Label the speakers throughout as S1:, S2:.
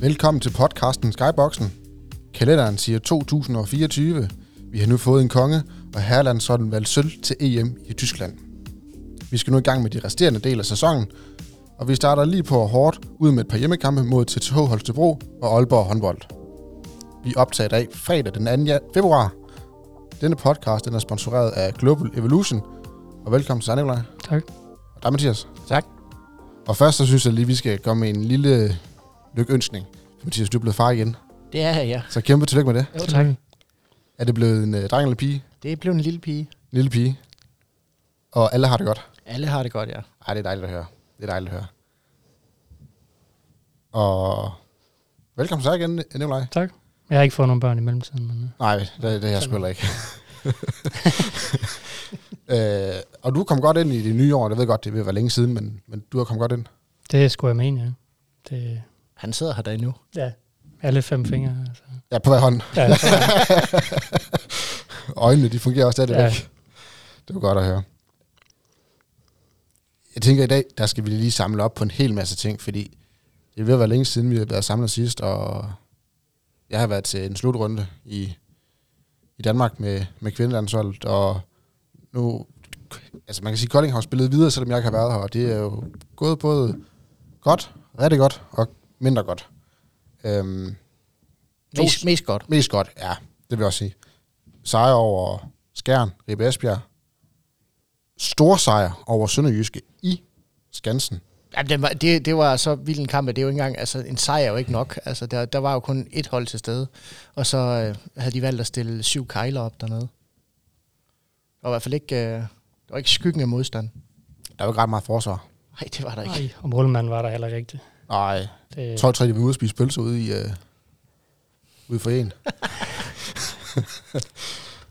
S1: Velkommen til podcasten Skyboxen. Kalenderen siger 2024. Vi har nu fået en konge, og Herland sådan valgt sølv til EM i Tyskland. Vi skal nu i gang med de resterende del af sæsonen, og vi starter lige på hårdt ud med et par hjemmekampe mod TTH Holstebro og Aalborg håndbold. Vi optager i dag fredag den 2. februar. Denne podcast den er sponsoreret af Global Evolution. Og velkommen til dig.
S2: Tak.
S1: Og dig, Mathias.
S3: Tak.
S1: Og først så synes jeg lige, vi skal komme med en lille lykønskning. Mathias, du er blevet far igen.
S3: Det er jeg, ja.
S1: Så kæmpe tillykke med det.
S3: Jo, tak.
S1: Er det blevet en uh, dreng eller pige?
S3: Det er blevet en lille pige.
S1: En lille pige. Og alle har det godt.
S3: Alle har det godt, ja.
S1: Ej, det er dejligt at høre. Det er dejligt at høre. Og velkommen dig igen, Nikolaj.
S2: Tak. Jeg har ikke fået nogen børn i mellemtiden, men... øh,
S1: Nej, det, det er jeg sgu ikke. øh, og du kom godt ind i det nye år. Jeg ved godt, det vil være længe siden, men, men du har kommet godt ind.
S2: Det skulle jeg mene, ja. Det,
S3: Han sidder her da endnu.
S2: ja. Alle fem fingre. Altså.
S1: Ja, på hver hånd.
S2: Ja,
S1: Øjnene, de fungerer også stadigvæk.
S2: Ja.
S1: Det var godt at høre. Jeg tænker i dag, der skal vi lige samle op på en hel masse ting, fordi det vil være længe siden, vi har været samlet sidst, og jeg har været til en slutrunde i, i Danmark med, med kvindelandsholdet, og nu, altså man kan sige, at Kolding har spillet videre, selvom jeg ikke har været her, og det er jo gået både godt, rigtig godt og mindre godt. Øhm, to-
S3: Mest, mest godt.
S1: Mest godt, ja. Det vil jeg også sige. Sejr over Skjern, Ribe Esbjerg. Stor sejr over Sønderjyske i Skansen.
S3: Ja, det, var, det, det var så vild en kamp, at det er jo ikke engang, altså en sejr er jo ikke nok. Altså der, der var jo kun et hold til stede, og så øh, havde de valgt at stille syv kejler op dernede. Der var i hvert fald ikke, øh, der var ikke skyggen af modstand.
S1: Der var ikke ret meget forsvar.
S3: Nej, det var der ikke.
S2: Nej, og målmanden var der heller ikke rigtigt.
S1: Nej,
S2: Det,
S1: jeg tror, jeg, de var ude at spise pølser ude i, uh, ude for en.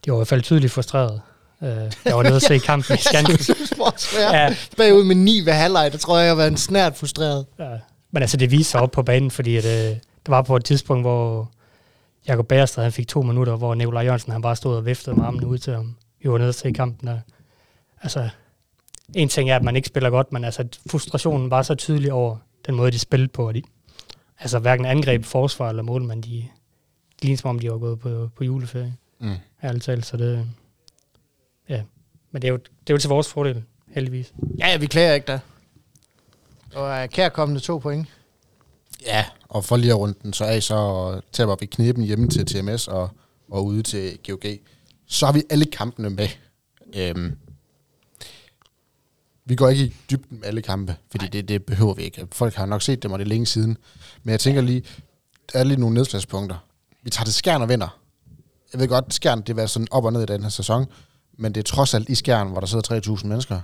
S2: de var i hvert fald tydeligt frustreret. Uh, jeg var nede og se kampen i Skansen.
S3: ja. Bagud med ni ved halvleg, der tror jeg, jeg var en snært frustreret.
S2: ja. Men altså, det viste sig op på banen, fordi at, uh, det var på et tidspunkt, hvor Jakob Bærestad han fik to minutter, hvor Nikolaj Jørgensen han bare stod og viftede med armene ud til ham. Vi var nede se kampen der. Altså, en ting er, at man ikke spiller godt, men altså, frustrationen var så tydelig over den måde, de spillede på. og De, altså, hverken angreb, forsvar eller målmand, de, de lignede som om, de var gået på, på juleferie.
S1: Mm.
S2: Ærligt talt, så det... Ja, men det er jo, det er jo til vores fordel, heldigvis.
S3: Ja, ja, vi klager ikke der. Og uh, kærkommende to point.
S1: Ja, og for lige at runde den så af, så taber vi kniben hjemme til TMS og, og ude til GOG. Så har vi alle kampene med. Øhm, vi går ikke i dybden med alle kampe, fordi det, det behøver vi ikke. Folk har nok set dem, og det er længe siden. Men jeg tænker lige, der er lige nogle nedslagspunkter. Vi tager til Skjern og vinder. Jeg ved godt, Skjern, det var sådan op og ned i den her sæson, men det er trods alt i Skjern, hvor der sidder 3.000 mennesker,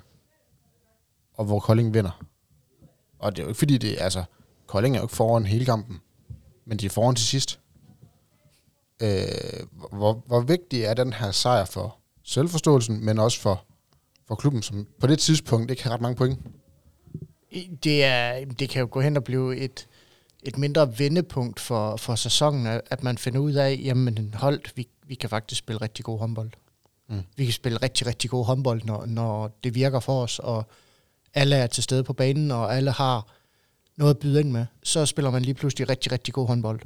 S1: og hvor Kolding vinder. Og det er jo ikke fordi, det altså, Kolding er jo ikke foran hele kampen, men de er foran til sidst. Øh, hvor, hvor vigtig er den her sejr for selvforståelsen, men også for, for klubben, som på det tidspunkt ikke har ret mange point?
S3: Det, er, det kan jo gå hen og blive et, et mindre vendepunkt for, for sæsonen, at man finder ud af, jamen hold, vi, vi kan faktisk spille rigtig god håndbold.
S1: Mm.
S3: Vi kan spille rigtig, rigtig god håndbold, når, når det virker for os, og alle er til stede på banen, og alle har noget at byde ind med. Så spiller man lige pludselig rigtig, rigtig god håndbold.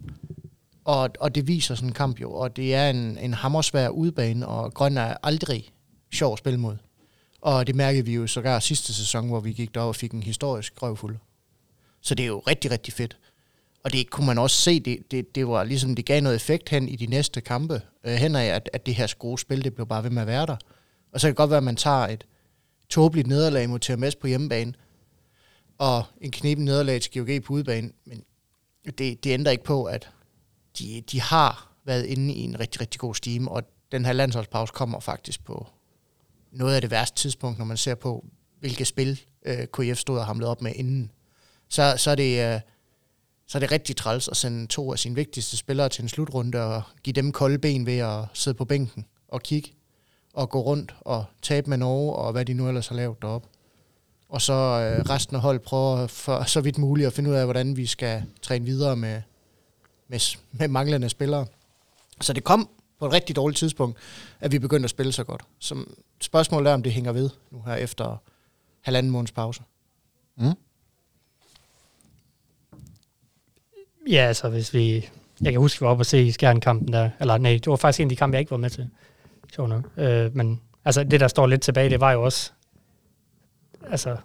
S3: Og, og det viser sådan en kamp jo, og det er en, en hammersvær udbane, og Grøn er aldrig sjov at spille mod. Og det mærkede vi jo sågar sidste sæson, hvor vi gik derop og fik en historisk røvfuld. Så det er jo rigtig, rigtig fedt. Og det kunne man også se, det, det, det var ligesom, det gav noget effekt hen i de næste kampe, øh, hen af, at, at det her gode spil, det blev bare ved med at være der. Og så kan det godt være, at man tager et tåbeligt nederlag mod TMS på hjemmebane, og en kniben nederlag til GOG på udebane, men det, det ændrer ikke på, at de, de har været inde i en rigtig, rigtig god stime, og den her landsholdspause kommer faktisk på noget af det værste tidspunkt, når man ser på, hvilke spil øh, KF stod og hamlede op med inden. Så, så, er det, øh, så er det rigtig træls at sende to af sine vigtigste spillere til en slutrunde og give dem kolde ben ved at sidde på bænken og kigge og gå rundt og tabe med Norge og hvad de nu ellers har lavet deroppe. Og så øh, resten af holdet prøver for så vidt muligt at finde ud af, hvordan vi skal træne videre med, med, med manglende spillere. Så det kom på et rigtig dårligt tidspunkt, at vi begyndte at spille så godt. Så spørgsmålet er, om det hænger ved nu her efter halvanden måneds pause.
S1: Mm.
S2: Ja, altså hvis vi... Jeg kan huske, at vi var oppe og se Skjern-kampen der. Eller nej, det var faktisk en af de kampe, jeg ikke var med til. Sjov nok. Øh, men altså, det, der står lidt tilbage, det var jo også... Altså,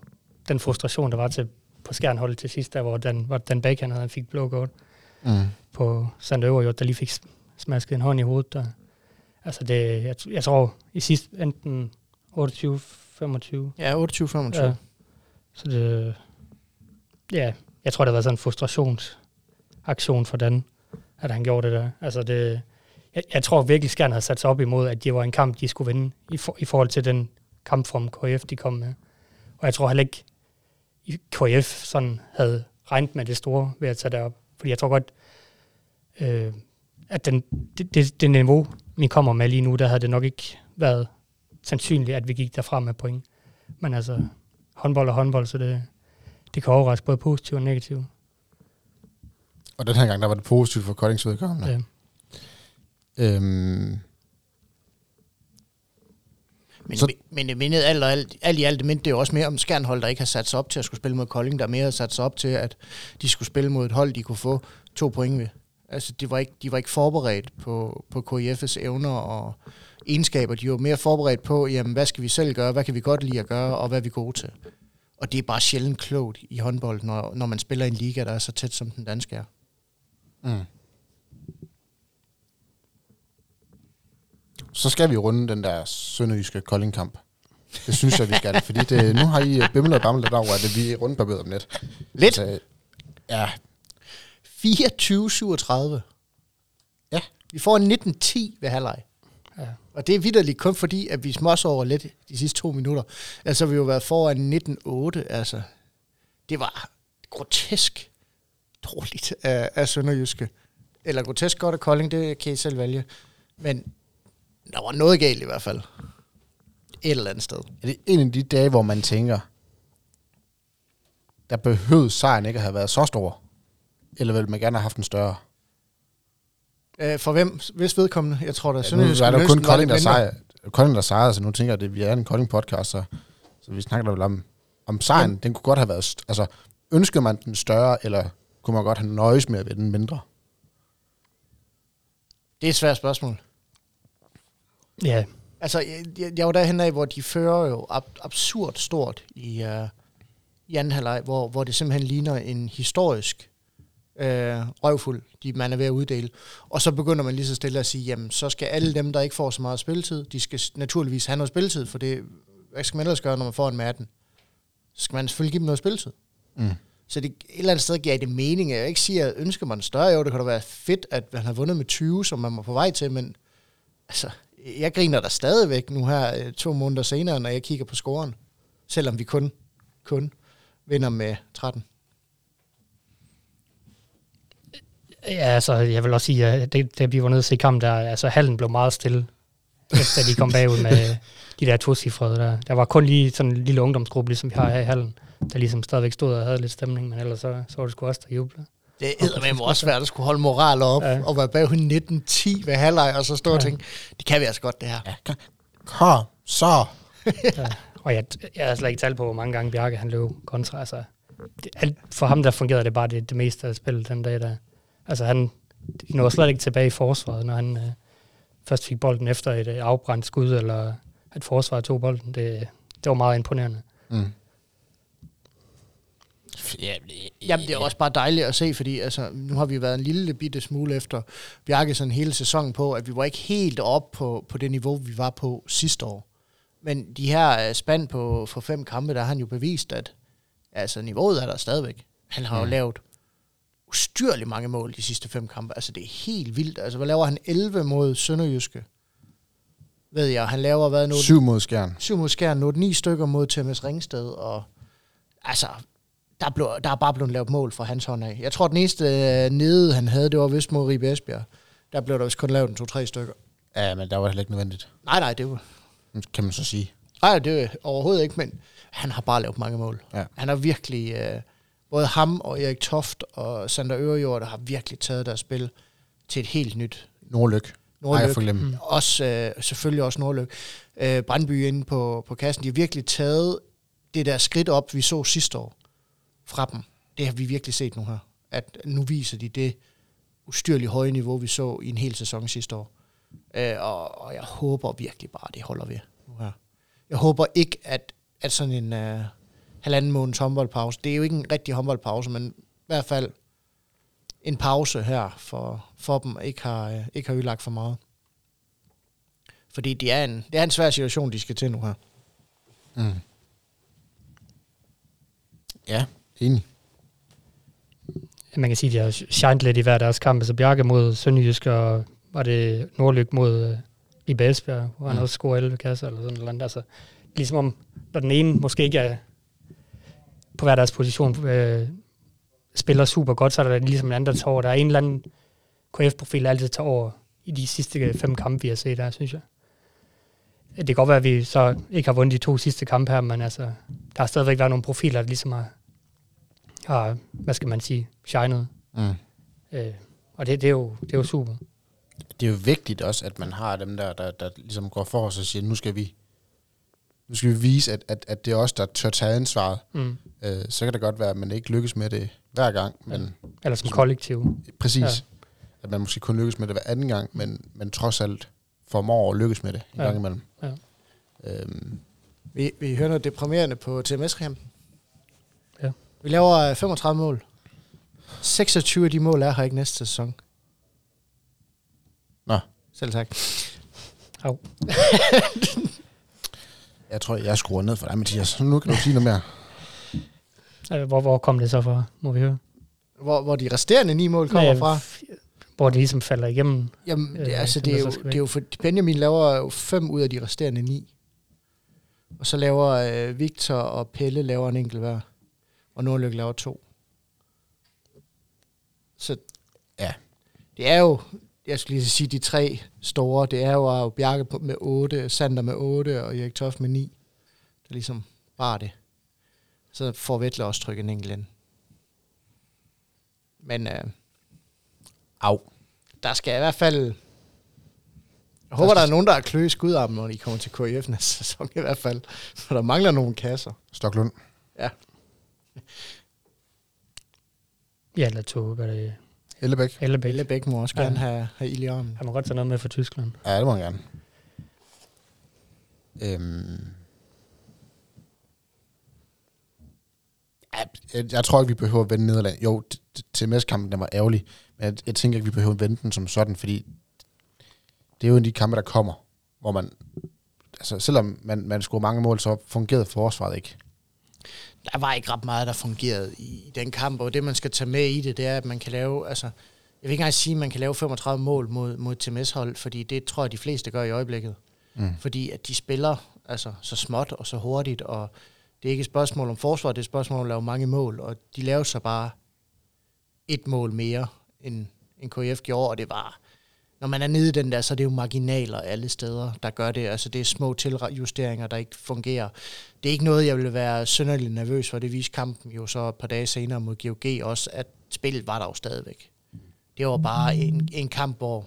S2: den frustration, der var til på skærnholdet til sidst, der hvor den, hvor den backhand han fik blå kort
S1: Mm.
S2: på Sander Øverjord, der lige fik smasket en hånd i hovedet. Der. Altså det, jeg, jeg tror i sidst enten 28-25.
S3: Ja, 28-25.
S2: Ja. Så det, ja, jeg tror, det har været sådan en frustrationsaktion for Dan, at han gjorde det der. Altså det, jeg, jeg tror virkelig, Skjern havde sat sig op imod, at det var en kamp, de skulle vinde, i, for, i forhold til den kampform, KF de kom med. Og jeg tror heller ikke, KF sådan havde regnet med det store ved at tage det op. Fordi jeg tror godt, øh, at den, det, det, det niveau, vi kommer med lige nu, der havde det nok ikke været sandsynligt, at vi gik derfra med point. Men altså, håndbold og håndbold, så det, det kan overraske både positivt og negativt.
S1: Og den her gang, der var det positivt for Koldings vedkommende.
S2: Ja.
S1: Øhm,
S3: Men,
S1: Så-
S3: men det mindede alt, og alt, alt i alt, det mindte det jo også mere om Skjernhold, der ikke har sat sig op til at skulle spille mod Kolding, der mere har sat sig op til, at de skulle spille mod et hold, de kunne få to point ved. Altså, de var ikke, de var ikke forberedt på, på KIF's evner og egenskaber. De var mere forberedt på, jamen, hvad skal vi selv gøre, hvad kan vi godt lide at gøre, og hvad er vi gode til. Og det er bare sjældent klogt i håndbold, når, når man spiller i en liga, der er så tæt, som den danske er.
S1: mm. Så skal vi runde den der sønderjyske Kolding-kamp. Det synes jeg, vi skal. fordi det, nu har I bimlet og bamlet over, at vi er rundbarberet om lidt.
S3: Lidt.
S1: Altså, ja,
S3: 24-37.
S1: Ja.
S3: Vi får en 19-10 ved halvleg.
S2: Ja.
S3: Og det er vidderligt kun fordi, at vi smås over lidt de sidste to minutter. Altså, vi har jo været foran 19-8. Altså, det var grotesk dårligt af, af Sønderjyske. Eller grotesk godt af Kolding, det kan I selv vælge. Men der var noget galt i hvert fald. Et eller andet sted.
S1: er det en af de dage, hvor man tænker, der behøvede sejren ikke at have været så stor? Eller ville man gerne have haft en større?
S3: Øh, for hvem? Hvis vedkommende? Jeg tror, der er
S1: Ja, nu er der jo kun Kolding, der sejrer. Kolding, der sejrer, så nu tænker jeg, at vi er en Kolding-podcast, så, så vi snakker vel om, om sejren.
S3: Jamen.
S1: Den kunne godt have været... st- Altså, ønskede man den større, eller kunne man godt have nøjes med at vinde den mindre?
S3: Det er et svært spørgsmål.
S2: Ja,
S3: Altså, jeg, jeg- jeg var derhen af, hvor de fører jo ab- absurd stort i, uh, i anden halvleg, hvor, hvor det simpelthen ligner en historisk uh, røvfuld, de man er ved at uddele. Og så begynder man lige så stille at sige, jamen, så skal alle dem, der ikke får så meget spilletid, de skal naturligvis have noget spilletid, for det, hvad skal man ellers gøre, når man får en med 18? Så skal man selvfølgelig give dem noget spilletid.
S1: Mm.
S3: Så det, et eller andet sted giver det mening. Jeg ikke sige, at ønsker man større, jo, det kunne da være fedt, at man har vundet med 20, som man var på vej til, men altså, jeg griner der stadigvæk nu her øh, to måneder senere, når jeg kigger på scoren. Selvom vi kun, kun vinder med 13.
S2: ja altså, jeg vil også sige, at det, det vi var nede at se kampen, der, altså hallen blev meget stille, efter de kom bagud med de der tocifrede der. Der var kun lige sådan en lille ungdomsgruppe, ligesom vi har her i hallen, der ligesom stadigvæk stod og havde lidt stemning, men ellers så, så var det sgu også der juble.
S3: Det er med også svært at skulle holde moral op
S2: Ja.
S3: og være bag 19-10 ved halvleg, og så stå ja. og tænke, det kan vi altså godt det her.
S1: Ja, kom så.
S2: Ja. Og jeg, jeg har slet ikke talt på, hvor mange gange Bjarke han løb kontra. Altså, det, alt, for ham der fungerede det bare det, det meste af spillet den dag der. Altså han de nåede slet ikke tilbage i forsvaret, når han øh, først fik bolden efter et øh, afbrændt skud, eller at forsvaret tog bolden. Det, det var meget imponerende.
S1: Mm.
S3: Ja, Jamen, det er også bare dejligt at se, fordi altså, nu har vi været en lille bitte smule efter Bjarke sådan hele sæsonen på, at vi var ikke helt op på, på det niveau, vi var på sidste år. Men de her øh, spand på for fem kampe, der har han jo bevist, at altså, niveauet er der stadigvæk. Han har jo
S1: Mm.
S3: lavet ustyrligt mange mål de sidste fem kampe. Altså, det er helt vildt. Altså, hvad laver han? 11 mod Sønderjyske. Ved jeg, han laver hvad nu?
S1: Syv mod skærn.
S3: syv mod Skjern, nu ni stykker mod Thomas Ringsted, og altså, der, blev, der er bare blevet lavet mål fra hans hånd af. Jeg tror, den eneste øh, nede, han havde, det var vist mod Ribe Esbjerg. Der blev der vist kun lavet en to-tre stykker.
S1: Ja, men der var heller ikke nødvendigt,
S3: Nej, nej, det var,
S1: kan man så sige.
S3: nej, det var overhovedet ikke, men han har bare lavet mange mål.
S1: Ja.
S3: Han har virkelig, øh, både ham og Erik Toft og Sander Ørejord, der har virkelig taget deres spil til et helt nyt
S1: Nordlyk. Nej,
S3: Nordlyk.
S1: jeg får glemt.
S2: Mm.
S3: Også øh, selvfølgelig også Nordlyk. Øh, Brandby inde på, på kassen, de har virkelig taget det der skridt op, vi så sidste år fra dem. Det har vi virkelig set nu her. at nu viser de det ustyrligt høje niveau, vi så i en hel sæson sidste år. Øh, og, og jeg håber virkelig bare, at det holder ved nu her. Jeg håber ikke, at, at sådan en øh, halvanden måneds håndboldpause, det er jo ikke en rigtig håndboldpause, men i hvert fald en pause her for, for dem, ikke har, øh, ikke har ødelagt for meget. Fordi det er, en, det er en svær situation, de skal til nu her.
S1: Mm. Ja, enig.
S2: Man kan sige, at de har shined lidt i hver deres kamp. Altså Bjarke mod Sønderjysk, og var det Nordlyk mod uh, i Basbjerg, hvor han
S1: Mm.
S2: også scorer 11 kasser eller sådan noget. Altså, ligesom om, når den ene måske ikke er på hver deres position, øh, spiller super godt, så er der ligesom en anden, der tager over. Der er en eller anden KF-profil, der altid tager over i de sidste fem kampe, vi har set der, synes jeg. Det kan godt være, at vi så ikke har vundet de to sidste kampe her, men altså, der har stadigvæk været nogle profiler, der ligesom har, har hvad skal man sige, shined.
S1: Mm.
S2: Øh, og det, det, er jo, det er jo super.
S1: Det er jo vigtigt også, at man har dem der, der, der ligesom går for os og siger, nu skal vi nu skal vi vise, at, at, at det er os, der tør tage ansvaret.
S2: Mm.
S1: Øh, så kan det godt være, at man ikke lykkes med det hver gang, men
S2: Eller som kollektiv.
S1: præcis.
S2: Ja.
S1: At man måske kun lykkes med det hver anden gang, men, men trods alt formår at lykkes med det en
S2: Ja.
S1: gang imellem.
S2: Ja.
S1: Øhm,
S3: Vi, vi hører noget deprimerende på TMS-kampen.
S2: Ja.
S3: Vi laver øh, 35 mål. 26 af de mål er her ikke næste sæson.
S1: Nå.
S3: Selv tak.
S2: Au.
S1: jeg tror, jeg skruer ned for dig, Mathias. Nu kan du sige noget mere.
S2: Øh, Hvor, hvor kom det så fra, må vi høre?
S3: Hvor, hvor de resterende ni mål kommer
S2: Nej,
S3: fra.
S2: Hvor det ligesom falder igennem.
S3: Jamen, det,
S2: Øh,
S3: altså, det, er
S2: der
S3: jo, det er jo for, Benjamin laver jo fem ud af de resterende ni. Og så laver øh, Victor og Pelle laver en enkelt hver. Og Nordlykke laver to. Så
S1: Ja.
S3: det er jo, jeg skulle lige sige, de tre store, det er jo Bjarke på- med 8, Sander med 8 og Erik Toft med 9. Det er ligesom bare det. Så får Vettel også trykket en enkelt ind. Men øh,
S1: Au.
S3: der skal i hvert fald... Jeg håber, der er nogen, der er klø i skudarmen, når de kommer til KIF næste sæson i hvert fald. For der mangler nogle kasser.
S1: Stoklund.
S2: Ja, eller to, hvad er det?
S1: Ellebæk.
S2: Ellebæk.
S3: Belle Bæk må også
S2: Ja.
S3: gerne have, have ild i armen.
S2: Han må godt tage noget med fra Tyskland.
S1: Ja, det må jeg gerne. Øhm. Ja, Jeg, jeg tror ikke, vi behøver at vende Nederland. Jo, TMS-kampen den var ærgerlig, men jeg, jeg tænker ikke, vi behøver at vende den som sådan, fordi det er jo en af de kampe, der kommer, hvor man, altså selvom man, man scorer mange mål, så fungerede forsvaret ikke.
S3: Der var ikke ret meget, der fungerede i, den kamp, og det, man skal tage med i det, det er, at man kan lave, altså, jeg vil ikke engang sige, at man kan lave 35 mål mod, mod TMS-hold, fordi det tror jeg, de fleste gør i øjeblikket.
S1: Mm.
S3: Fordi at de spiller altså, så småt og så hurtigt, og det er ikke et spørgsmål om forsvar, det er et spørgsmål om at lave mange mål, og de lavede så bare et mål mere, end, end KF gjorde, og det var, når man er nede i den der, så er det jo marginaler alle steder, der gør det. Altså det er små tiljusteringer, der ikke fungerer. Det er ikke noget, jeg vil være synderligt nervøs for. Det viste kampen jo så et par dage senere mod GOG også, at spillet var der jo stadigvæk. Det var bare en, en kamp, hvor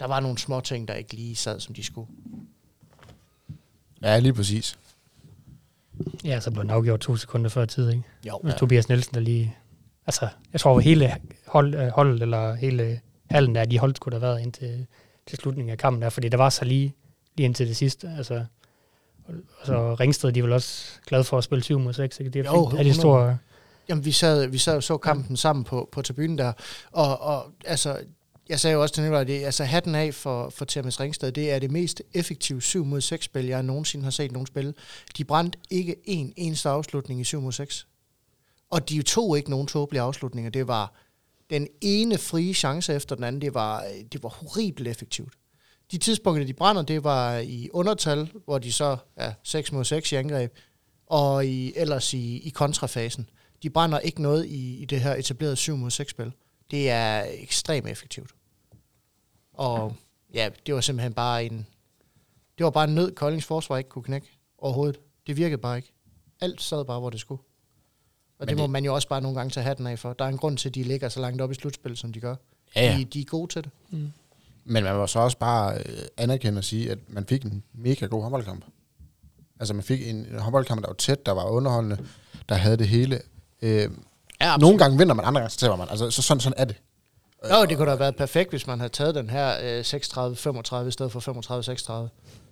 S3: der var nogle små ting, der ikke lige sad, som de skulle.
S1: Ja, lige præcis.
S2: Ja, så blev den afgjort to sekunder før tid, ikke?
S3: Jo,
S2: Ja. Tobias Nielsen, der lige... Altså, jeg tror, at hele hold, holdet, eller hele hallen der, de holdt skulle der have været indtil til slutningen af kampen der, fordi der var så lige, lige indtil det sidste. Altså, og, og så Ringsted, de er vel også glade for at spille 7 mod 6, ikke? Det er,
S3: Jo,
S2: fint. er de store...
S3: Jamen, vi sad, vi sad og så kampen sammen på, på tribunen der, og, og altså, jeg sagde jo også til Nicolaj, det, altså hatten af for, for Thomas Ringsted, det er det mest effektive 7 mod 6 spil, jeg nogensinde har set nogen spille. De brændte ikke en eneste afslutning i 7 mod 6. Og de tog ikke nogen tåbelige afslutninger. Det var den ene frie chance efter den anden. Det var, øh, det var horribelt effektivt. De tidspunkter, de brænder, det var i undertal, hvor de så er 6 mod 6 i angreb, og i, ellers i, i kontrafasen. De brænder ikke noget i, i det her etablerede 7 mod 6 spil. Det er ekstremt effektivt. Og ja, det var simpelthen bare en... Det var bare en nød, Koldings forsvar ikke kunne knække overhovedet. Det virkede bare ikke. Alt sad bare, hvor det skulle. Og
S1: Men
S3: det må
S1: det-
S3: man jo også bare nogle gange tage hatten af for. Der er en grund til, at de ligger så langt op i slutspillet, som de gør.
S1: Ja, ja.
S3: De, de er gode til det.
S2: Mm.
S1: Men man må så også bare øh, anerkende og sige, at man fik en mega god håndboldkamp. Altså man fik en, en håndboldkamp, der var tæt, der var underholdende, der havde det hele. Øh,
S3: Ja,
S1: Nogle gange vinder man, andre gange så taber man. Altså, så sådan, sådan er det.
S3: Jo, det kunne da have været perfekt, hvis man havde taget den her øh, 36-35 i stedet for 35-36.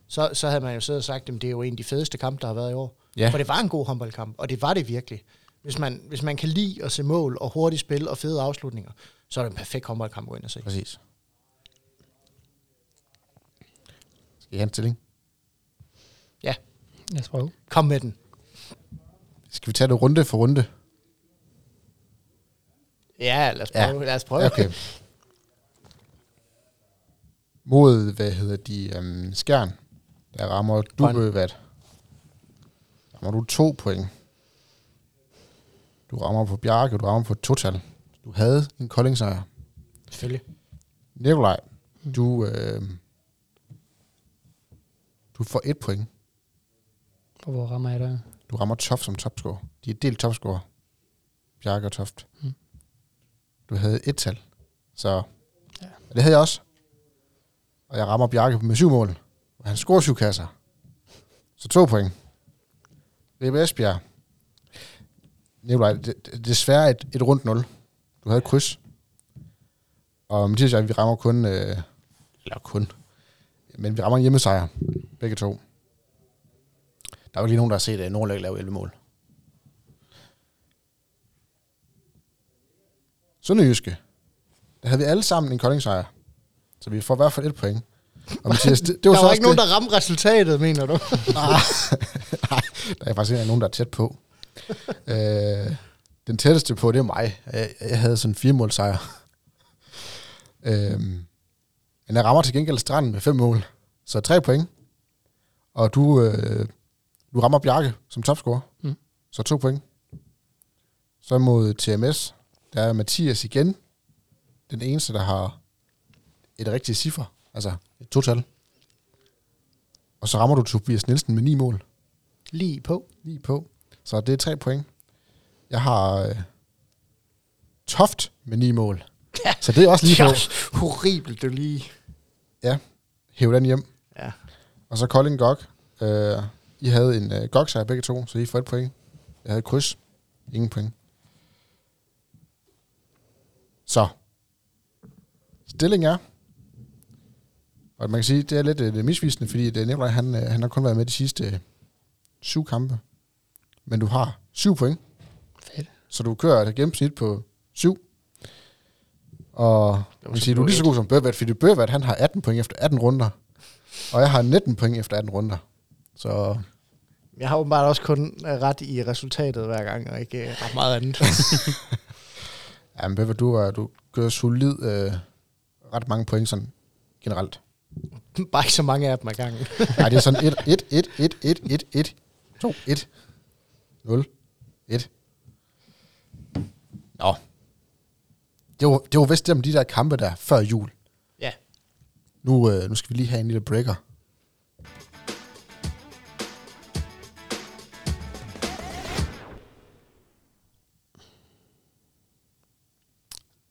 S3: Så, så havde man jo siddet og sagt, at det er jo en af de fedeste kampe, der har været i år.
S1: Ja.
S3: For det var en god håndboldkamp, og det var det virkelig. Hvis man, hvis man kan lide at se mål og hurtigt spil og fede afslutninger, så er det en perfekt håndboldkamp at gå ind og se.
S1: Præcis. Skal I have en stilling?
S2: Lad os prøve.
S3: Kom med den.
S1: Skal vi tage det runde for runde?
S3: Ja, lad os
S1: Ja.
S3: prøve. Ja. Lad os prøve.
S1: Okay. Mod, hvad hedder de, um, skærn, der rammer du. Bøvat. Rammer du to point. Du rammer på Bjarke, du rammer på total. Du havde en koldingsejr.
S3: Selvfølgelig.
S1: Nikolaj, du, øh, du får et point.
S2: Og hvor rammer jeg der?
S1: Du rammer Toft som topscorer. De er delt topscorer. Bjarke og Toft.
S2: Mm.
S1: Du havde et tal. Så
S2: Ja.
S1: det havde jeg også. Og jeg rammer Bjarke med syv mål. Og han scorer syv kasser. Så to point. Ribe Esbjerg. Nikolaj, det, desværre et, et rundt nul. Du havde et kryds. Og Mathias og jeg, vi rammer kun... Øh, eller kun. Men vi rammer en hjemmesejr. Begge to. Der er jo lige nogen, der har set uh, Nordlæg lave 11 mål. Sønderjyske. Der havde vi alle sammen en koldingsejr. Så vi får i hvert fald et point. Og Mathias, det, det var
S3: der
S1: så
S3: var ikke nogen,
S1: det.
S3: der ramte resultatet, mener du?
S1: Nej, Nej, der er faktisk ikke nogen, der er tæt på. øh, den tætteste på, det er mig. Jeg, jeg havde sådan en fire mål sejr. øh, men jeg rammer til gengæld stranden med fem mål. Så tre point. Og du, øh, du rammer Bjarke som topscorer.
S2: Mm.
S1: Så to point. Så mod TMS, der er Mathias igen. Den eneste, der har et rigtigt ciffer. Altså et total. Og så rammer du Tobias Nielsen med ni mål.
S3: Lige på.
S1: Lige på. Så det er tre point. Jeg har øh, Toft med ni mål.
S3: Ja.
S1: Så det er også lige på.
S3: Ja, horribelt, du lige.
S1: Hæv den hjem.
S3: Ja.
S1: Og så Kolding Gok. Øh, I havde en øh, gok sejr begge to, så I får et point. Jeg havde kryds. Ingen point. Så. Stilling er. Og man kan sige, det er lidt øh, misvisende, fordi det Nikolaj, han, øh, han har kun været med de sidste øh, syv kampe. Men du har syv point.
S2: Fedt.
S1: Så du kører et gennemsnit på 7. Og
S3: så
S1: sige, du er lige så god som Bøvat, fordi Bøvat han har 18 point efter 18 runder. Og jeg har 19 point efter 18 runder. Så
S3: Jeg har åbenbart også kun øh, ret i resultatet hver gang, og ikke øh, ret meget andet.
S1: ja, men Bøvat, du, er, du gør solid øh, ret mange point sådan generelt.
S3: Bare ikke så mange af dem ad gangen.
S1: Nej, det er sådan 1, 1, 1, 1, 1, 1, 1, 2, 1, 0, 1. Nå. Det var, det var vist dem, de der kampe der før jul.
S3: Ja.
S1: Nu, øh, nu skal vi lige have en lille breaker.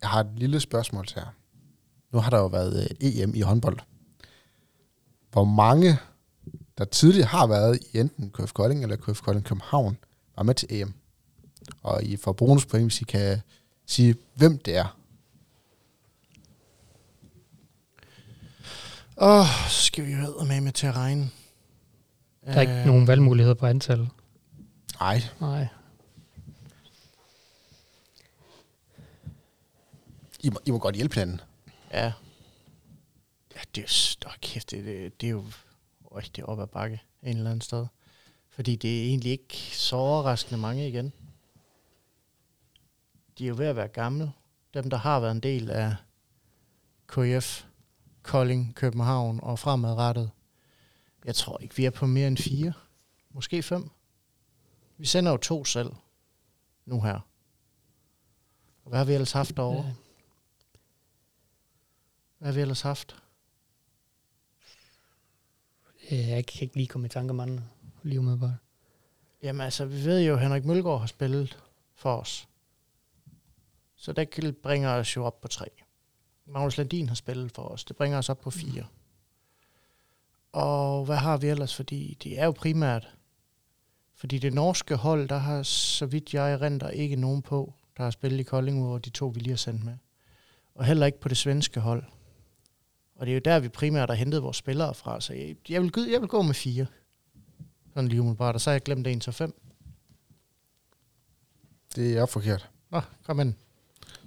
S1: Jeg har et lille spørgsmål til jer. Nu har der jo været øh, EM i håndbold. Hvor mange, der tidligere har været i enten KF Kolding eller KF Kolding København, var med til EM? Og I får bonuspoint, hvis I kan sige, hvem det er.
S3: Åh, oh, så skal vi jo med med til at regne.
S2: Der er ikke nogen valgmuligheder på antal.
S1: Nej,
S2: Nej.
S1: I må, I må godt hjælpe hinanden.
S3: Ja. Ja, det er jo... Kæft, det, det, det er jo rigtig op ad bakke en eller anden sted. Fordi det er egentlig ikke så overraskende mange igen. De er jo ved at være gamle. Dem, der har været en del af KF, Kolding, København og fremadrettet. Jeg tror ikke, vi er på mere end fire. Måske fem. Vi sender jo to selv. Nu her. Hvad har vi ellers haft derovre? Hvad har vi ellers haft?
S2: Jeg kan ikke lige komme i tanke om andre. Lige umiddelbart.
S3: Jamen altså, vi ved jo, at Henrik Mølgaard har spillet for os. Så det bringer os jo op på tre. Magnus Landin har spillet for os. Det bringer os op på fire. Og hvad har vi ellers? Fordi det er jo primært... Fordi det norske hold, der har, så vidt jeg renter, ikke nogen på, der har spillet i Kolding, hvor de to, vi lige har sendt med. Og heller ikke på det svenske hold. Og det er jo der, vi primært har hentet vores spillere fra. Så jeg, jeg, vil, jeg vil gå med fire. Sådan lige umiddelbart. Og så har jeg glemt en til fem.
S1: Det er forkert.
S3: Nå, kom ind.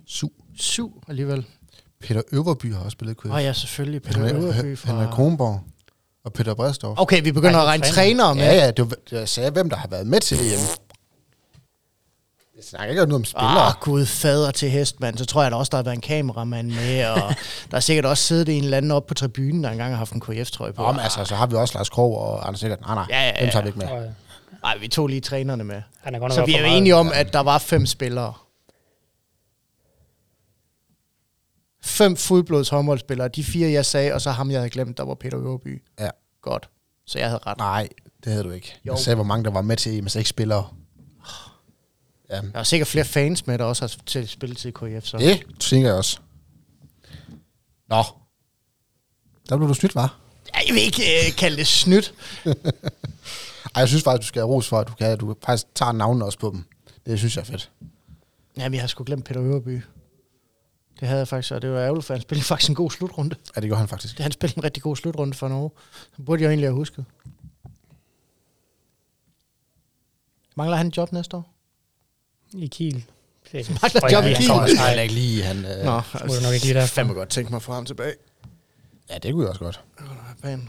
S1: Syv.
S3: Syv alligevel.
S1: Peter Øverby har også spillet KF.
S3: Åh oh, ja, selvfølgelig. Peter
S1: Henrik-
S3: Øverby fra...
S1: Henrik Kronborg og Peter Bredstorff.
S3: Okay, vi begynder
S2: Ej,
S3: at regne
S2: træner.
S3: trænere med.
S1: Ja, ja, det var, jeg sagde, hvem der har været med til EM. Jeg snakker ikke noget om spillere.
S3: Ah, gud, fader til hest, mand. Så tror jeg da også, der har været en kameramand med, og der har sikkert også siddet en eller anden oppe på tribunen, der engang har haft en KF-trøje på.
S1: Nå, men altså, så har vi også Lars Krog og Anders Sikkert. Nej, nej,
S3: Ja, ja, ja.
S1: dem tager vi ikke med.
S3: Nej, vi tog lige trænerne med.
S2: han er godt
S3: Så vi er jo enige om, at der var fem spillere. Fem fuldblods håndboldspillere. De fire, jeg sagde, og så ham, jeg havde glemt, der var Peter Øverby.
S1: Ja.
S3: Godt. Så jeg havde ret.
S1: Nej, det havde du ikke.
S3: Jo.
S1: Jeg sagde, hvor mange der var med til EM, så ikke spillere. Ja,
S3: Der er sikkert flere fans med, der også har til spilletid i KF. Så.
S1: det tænker jeg også. Nå. Der blev du snydt, var.
S3: Jeg vil ikke øh, kalde det snydt.
S1: Ej, jeg synes faktisk, du skal have ros for, at du, kan, du faktisk tager navnene også på dem. Det synes jeg er fedt.
S3: Jamen, jeg har sgu glemt Peter Øverby. Det havde jeg faktisk, og det var ærgerligt, for han spillede faktisk en god slutrunde.
S1: Ja, det gør han faktisk.
S3: Det, han spillede en rigtig god slutrunde for Norge. Så burde jeg egentlig have husket. Mangler han et job næste år?
S2: I Kiel. Det
S3: Mangler job i
S2: ikke,
S3: Kiel.
S2: han
S1: Jeg ikke lige, han... Øh,
S3: Nå,
S2: så må du nok ikke lige derfor.
S3: fandme godt tænke mig for ham tilbage.
S1: Ja, det kunne jeg også godt.
S3: Banen.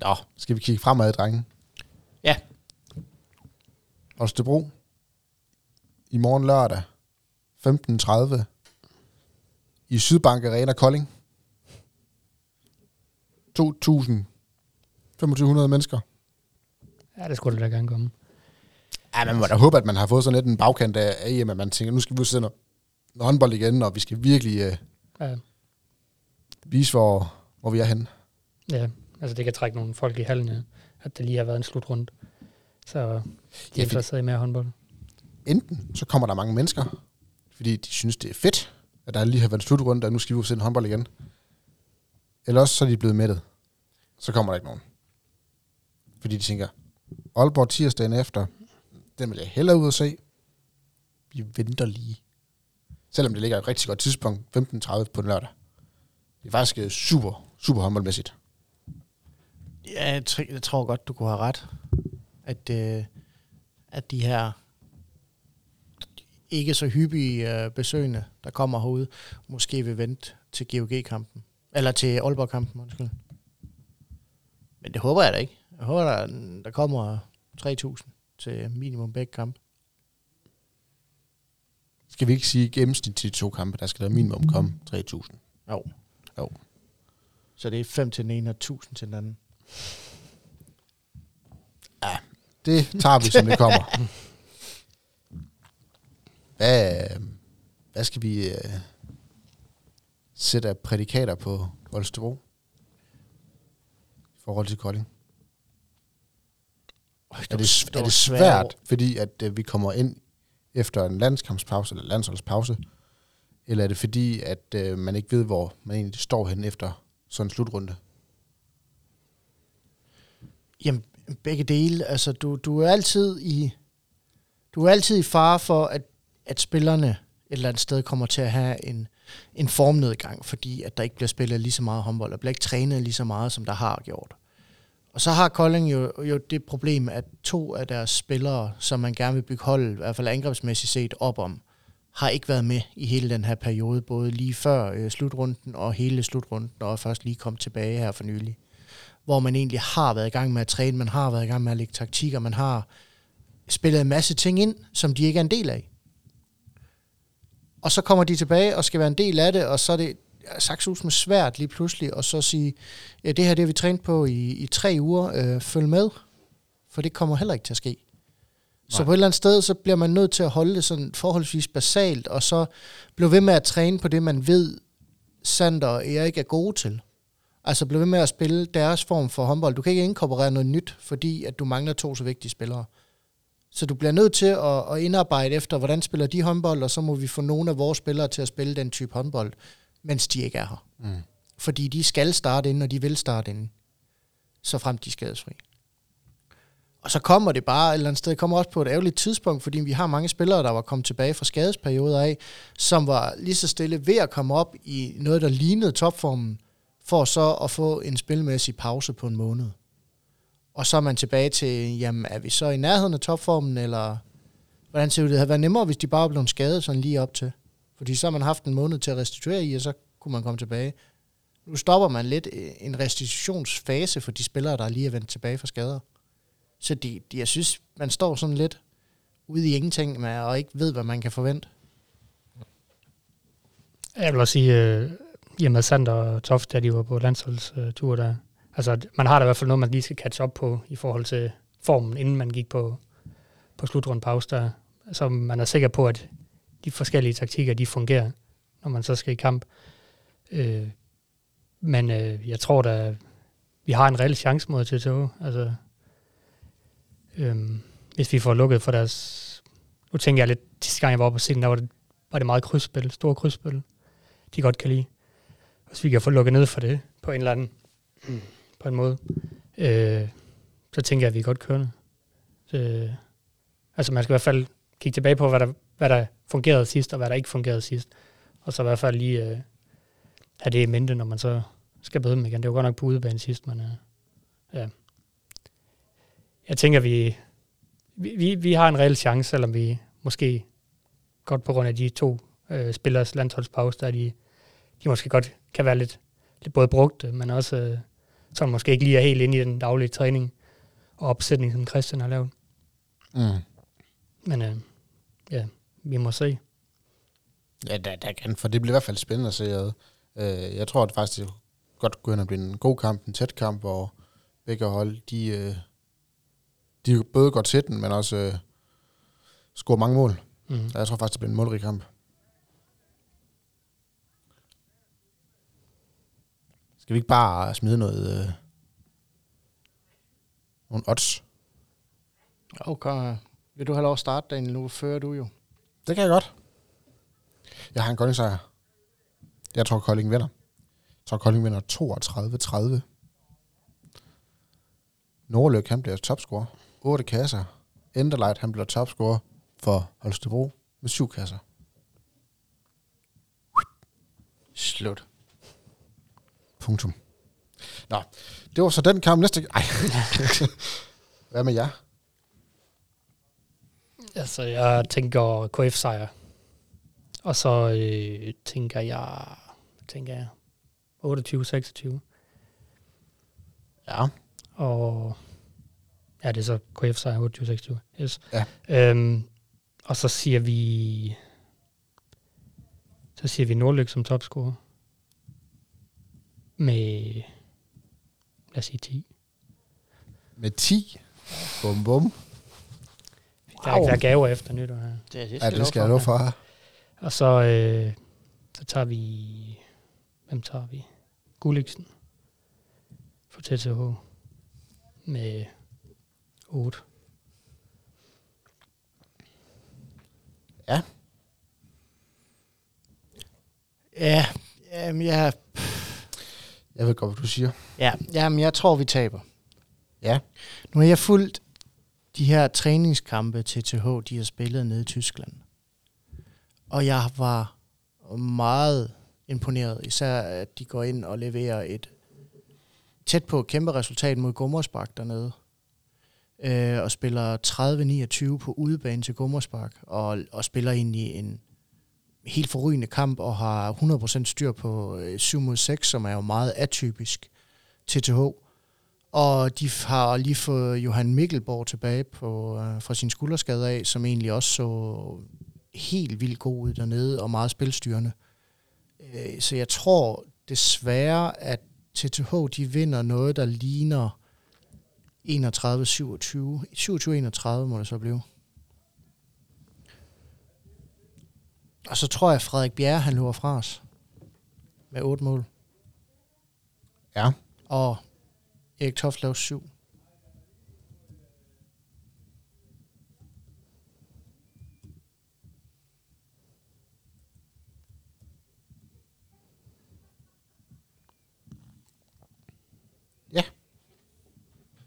S1: Nå, skal vi kigge fremad, drenge?
S3: Ja.
S1: Holstebro. I morgen lørdag. 15.30. I Sydbank Arena Kolding. 2.2500 mennesker.
S2: Ja, det skulle da gerne komme.
S1: Ja, man må da håbe, at man har fået sådan lidt en bagkant af EM, at man tænker, nu skal vi ud og se noget, noget håndbold igen, og vi skal virkelig øh,
S2: Ja,
S1: vise, hvor, hvor vi er henne.
S2: ja, altså det kan trække nogle folk i hallen, ja. At det lige har været en slutrunde. Så de
S1: Ja,
S2: er interesseret i mere håndbold.
S1: Enten så kommer der mange mennesker, fordi de synes, det er fedt, at der lige har været en slutrunde, og nu skal vi ud og se en håndbold igen. Eller også så er de blevet mættet. Så kommer der ikke nogen. Fordi de tænker, Aalborg tirsdagen efter, den vil jeg hellere ud og se. Vi venter lige. Selvom det ligger et rigtig godt tidspunkt, 15.30 på en lørdag. Det er faktisk øh, super, super håndboldmæssigt.
S3: Ja, jeg, tr- jeg tror godt, du kunne have ret. At, øh, at de her ikke så hyppige øh, besøgende, der kommer herude, måske vil vente til GOG-kampen. Eller til Aalborg-kampen, undskyld. Men det håber jeg da ikke. Jeg håber, der, der kommer 3.000 til minimum begge kampe.
S1: Skal vi ikke sige gennemsnit til de to kampe, der skal der minimum komme 3.000.
S3: Jo.
S1: Jo.
S3: Så det er 5 til den ene og 1.000 til den anden.
S1: Det tager vi, som det kommer. Hvad, hvad skal vi uh, sætte af prædikater på Holstebro? I forhold til Kolding. Er det, er det svært, fordi at uh, vi kommer ind efter en landskampspause eller landsholdspause? Eller er det fordi, at uh, man ikke ved, hvor man egentlig står hen efter sådan en slutrunde?
S3: Jamen, begge dele. Altså, du, du er altid i du er altid i fare for, at, at spillerne et eller andet sted kommer til at have en, en formnedgang, fordi at der ikke bliver spillet lige så meget håndbold, og bliver ikke trænet lige så meget, som der har gjort. Og så har Kolding jo, jo det problem, at to af deres spillere, som man gerne vil bygge hold, i hvert fald angrebsmæssigt set, op om, har ikke været med i hele den her periode, både lige før øh, slutrunden og hele slutrunden, og er først lige kom tilbage her for nylig hvor man egentlig har været i gang med at træne, man har været i gang med at lægge taktikker, man har spillet en masse ting ind, som de ikke er en del af. Og så kommer de tilbage og skal være en del af det, og så er det sagt med svært lige pludselig, og så sige, ja, det her det har vi trænet på i, i tre uger, øh, følg med, for det kommer heller ikke til at ske. Så på et eller andet sted, så bliver man nødt til at holde det sådan forholdsvis basalt, og så blive ved med at træne på det, man ved, Sander og Erik er gode til. Altså blive ved med at spille deres form for håndbold. Du kan ikke inkorporere noget nyt, fordi at du mangler to så vigtige spillere. Så du bliver nødt til at, at indarbejde efter, hvordan spiller de håndbold, og så må vi få nogle af vores spillere til at spille den type håndbold, mens de ikke er her.
S1: Mm.
S3: Fordi de skal starte inden, og de vil starte inden. Så frem de er skadesfri. Og så kommer det bare et eller andet sted, det kommer også på et ærgerligt tidspunkt, fordi vi har mange spillere, der var kommet tilbage fra skadesperioder af, som var lige så stille ved at komme op i noget, der lignede topformen, for så at få en spilmæssig pause på en måned. Og så er man tilbage til, jamen er vi så i nærheden af topformen, eller hvordan ser det ud? Det havde været nemmere, hvis de bare blev skadet sådan lige op til. Fordi så har man haft en måned til at restituere i, og så kunne man komme tilbage. Nu stopper man lidt en restitutionsfase for de spillere, der lige er vendt tilbage fra skader. Så de, de, jeg synes, man står sådan lidt ude i ingenting med, og ikke ved, hvad man kan forvente.
S2: Jeg vil også sige, øh, i og med Sander og Toft, da de var på landsholdstur, der, altså man har da i hvert fald noget, man lige skal catch op på i forhold til formen, inden man gik på, på slutrundpause der. Så man er sikker på, at de forskellige taktikker, de fungerer, når man så skal i kamp. Øh, men øh, jeg tror da, vi har en reel chance mod TTO. Altså, øh, hvis vi får lukket for deres... Nu tænker jeg lidt, sidste gang jeg var oppe på scenen, der var det, var det meget krydsspil, store krydsspil, de godt kan lide. Hvis vi kan få lukket ned for det på en eller anden på en måde, øh, så tænker jeg, at vi er godt kørende. Så, øh, altså man skal i hvert fald kigge tilbage på, hvad der, hvad der fungerede sidst, og hvad der ikke fungerede sidst. Og så i hvert fald lige øh, have det i mente, når man så skal bøde dem igen. Det var godt nok på udebane sidst, men øh, ja. Jeg tænker, vi, vi, vi har en reel chance, selvom vi måske godt på grund af de to øh, spillers landsholdspause, der de, de måske godt kan være lidt, lidt både brugte, men også øh, som måske ikke lige er helt inde i den daglige træning og opsætning, som Christian har lavet.
S1: Mm.
S2: Men øh, ja, vi må se.
S1: Ja, der, der kan, for det bliver i hvert fald spændende at se. ad. Øh, jeg tror at det faktisk, det godt kunne hen og blive en god kamp, en tæt kamp, hvor begge hold, de, øh, de både går til den, men også øh, scorer mange mål.
S2: Mm.
S1: Jeg tror faktisk, det bliver en målrig kamp. Skal vi ikke bare smide noget... Øh, nogle odds?
S3: Okay. Vil du have lov at starte, Daniel? Nu fører du jo.
S1: Det kan jeg godt. Jeg har en Kolding sejr. Jeg tror, Kolding vinder. Jeg tror, Kolding vinder 32-30. Nordløk, han bliver topscorer. 8 kasser. Enderleit, han bliver topscorer for Holstebro med 7 kasser.
S3: Slut.
S1: Punktum. Nå, det var så den kamp næste... Ej. Hvad med jer?
S2: Altså, jeg tænker KF-sejr. Og så øh, tænker jeg, tænker jeg, 28-26.
S1: Ja.
S2: Og ja, det er så KF-sejr 28-26. Yes.
S1: Ja.
S2: Øhm, og så siger vi, så siger vi Nordlyk som topscorer. Med, lad os sige 10.
S1: Med 10. Bum, bum.
S2: Der er ikke der er gaver efter nytår her.
S3: Det, det
S1: Ja, det skal jeg love for.
S2: Og så, øh, så tager vi... Hvem tager vi? Gulliksen. For TTH. Med 8.
S3: Ja, jamen, jeg,
S1: Jeg ved godt, hvad du siger.
S3: ja, jamen, jeg tror, vi taber.
S1: Ja.
S3: Nu har jeg fulgt de her træningskampe til TH, de har spillet nede i Tyskland. Og jeg var meget imponeret, især at de går ind og leverer et tæt på kæmpe resultat mod Gummersbak dernede. Øh, og spiller 30-29 på udebane til Gummersbak, og, og spiller egentlig en helt forrygende kamp, og har 100% styr på øh, 7 mod 6, som er jo meget atypisk til TH. Og de har lige fået Johan Mikkelborg tilbage på, øh, fra sin skulderskade af, som egentlig også så helt vildt god ud dernede, og meget spilstyrende. Øh, så jeg tror desværre, at TTH de vinder noget, der ligner 31-27. 27-31 må det så blive. Og så tror jeg, at Frederik Bjerre, han løber fra os. Med otte mål.
S1: Ja.
S3: Og Erik Toft laver syv.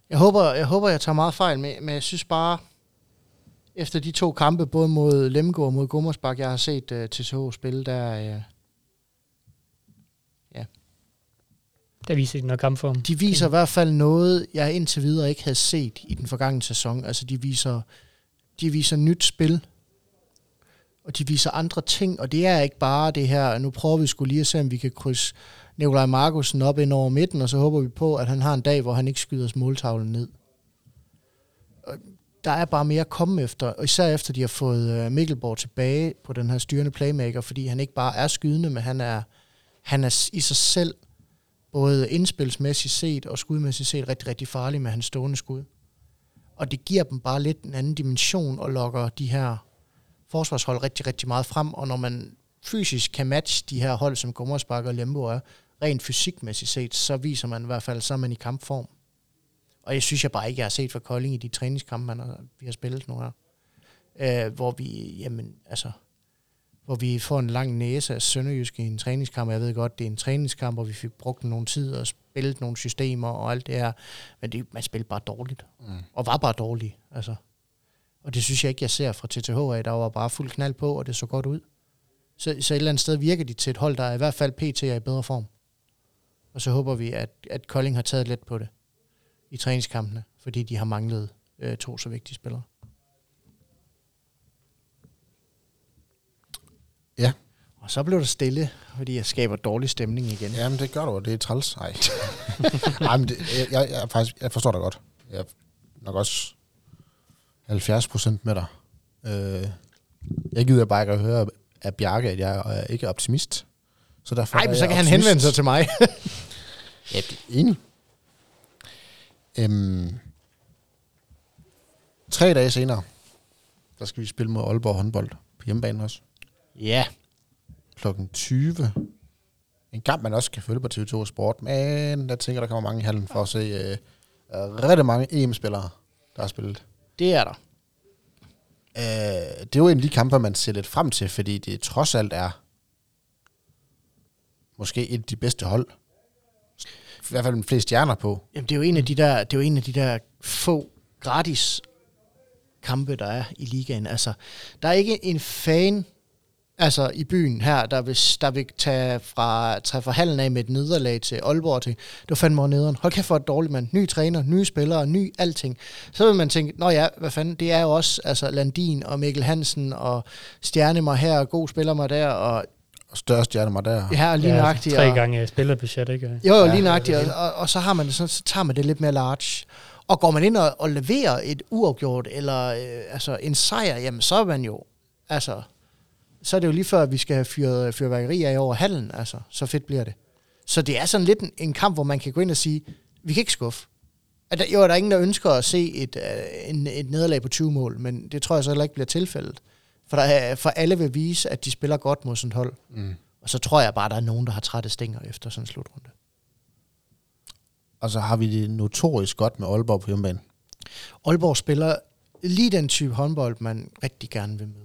S3: Jeg håber, jeg håber, jeg tager meget fejl, med, men jeg synes bare, efter de to kampe, både mod Lemgo og mod Gummersbak, jeg har set øh, uh, TCH spille, der, uh,
S2: der viser de noget kampform.
S3: de viser i hvert fald noget, jeg indtil videre ikke havde set i den forgangne sæson. Altså, de viser, de viser nyt spil, og de viser andre ting, og det er ikke bare det her, nu prøver vi skulle lige at se, om vi kan krydse Nikolaj Markusen op ind over midten, og så håber vi på, at han har en dag, hvor han ikke skyder måltavlen ned. Og Der er bare mere at komme efter, og især efter de har fået øh, Mikkelborg tilbage på den her styrende playmaker, fordi han ikke bare er skydende, men han er, han er i sig selv både indspilsmæssigt set og skudmæssigt set rigtig, rigtig farlig med hans stående skud. Og det giver dem bare lidt en anden dimension og lokker de her forsvarshold rigtig, rigtig meget frem. Og når man fysisk kan matche de her hold, som Gummersbak og Lembo er, rent fysikmæssigt set, så viser man i hvert fald, så er man i kampform. Og jeg synes jeg bare ikke, jeg har set for Kolding i de træningskampe, man har, vi har spillet nu her. Øh, hvor vi, jamen, altså, hvor vi får en lang næse af Sønderjysk i en træningskamp. Jeg ved godt, det er en træningskamp, hvor vi fik brugt nogle tid og spillet nogle systemer og alt det her. Men det, man spillede bare dårligt.
S1: Mm.
S3: Og var bare dårlig. Altså. Og det synes jeg ikke, jeg ser fra TTH af. Der var bare fuld knald på, og det så godt ud. Så, så et eller andet sted virker de til et hold, der er i hvert fald PT er i bedre form. Og så håber vi, at, at Kolding har taget let på det i træningskampene, fordi de har manglet øh, to så vigtige spillere.
S1: Ja.
S3: Og så blev det stille, fordi jeg skaber dårlig stemning igen.
S1: Jamen, det gør du, og det er træls. Nej. Nej, men det, jeg, jeg, jeg, faktisk, jeg forstår dig godt. Jeg er nok også 70 procent med dig. Øh, jeg gider bare ikke at høre af Bjarke, at jeg er ikke optimist. Så derfor
S3: Nej, men så kan han
S1: optimist.
S3: henvende sig til mig.
S1: Ja, det er enig. Øhm, tre dage senere, der skal vi spille mod Aalborg håndbold på hjemmebane også.
S3: Ja,
S1: Klokken 20. En kamp, man også kan følge på TV2 Sport, men der tænker, der kommer mange i hallen for at se øh, rigtig mange EM-spillere, der har spillet.
S3: det er der.
S1: Øh, det er jo en af de kampe, man ser lidt frem til, fordi det trods alt er måske et af de bedste hold. I hvert fald flest stjerner på.
S3: Jamen, det er jo en af de der, det er jo en af de der få gratis kampe, der er i ligaen. Altså, der er ikke en fan altså i byen her, der vil, der vil tage fra, tage fra hallen af med et nederlag til Aalborg til, det var fandme nederen. Hold kæft for et dårligt mand. Ny træner, nye spillere, ny alting. Så vil man tænke, nå ja, hvad fanden, det er jo også altså Landin og Mikkel Hansen og Stjerne mig her, og god spiller mig der, og
S1: større stjerner mig der.
S3: her og lige
S2: Ja,
S3: nøjagtigt.
S2: Tre gange spillerbudget, ikke?
S3: jo, jo,
S1: Ja,
S3: lige nøjagtigt, og, og, og så, har man det, så, så tager man det lidt mere large. Og går man ind og, og leverer et uafgjort, eller øh, altså en sejr, jamen så er man jo, altså, så er det jo lige før, at vi skal have fyret fyrværkeri af over hallen, altså, så fedt bliver det. Så det er sådan lidt en, en kamp, hvor man kan gå ind og sige, vi kan ikke skuffe. At der, jo, der er ingen, der ønsker at se et, øh, en, et nederlag på 20 mål, men det tror jeg så heller ikke bliver tilfældet. For, der er, for alle vil vise, at de spiller godt mod sådan et hold.
S1: Mm.
S3: Og så tror jeg bare, der er nogen, der har trætte stænger efter sådan en slutrunde.
S1: Og så har vi det notorisk godt med Aalborg på hjemmebane.
S3: Aalborg spiller lige den type håndbold, man rigtig gerne vil møde.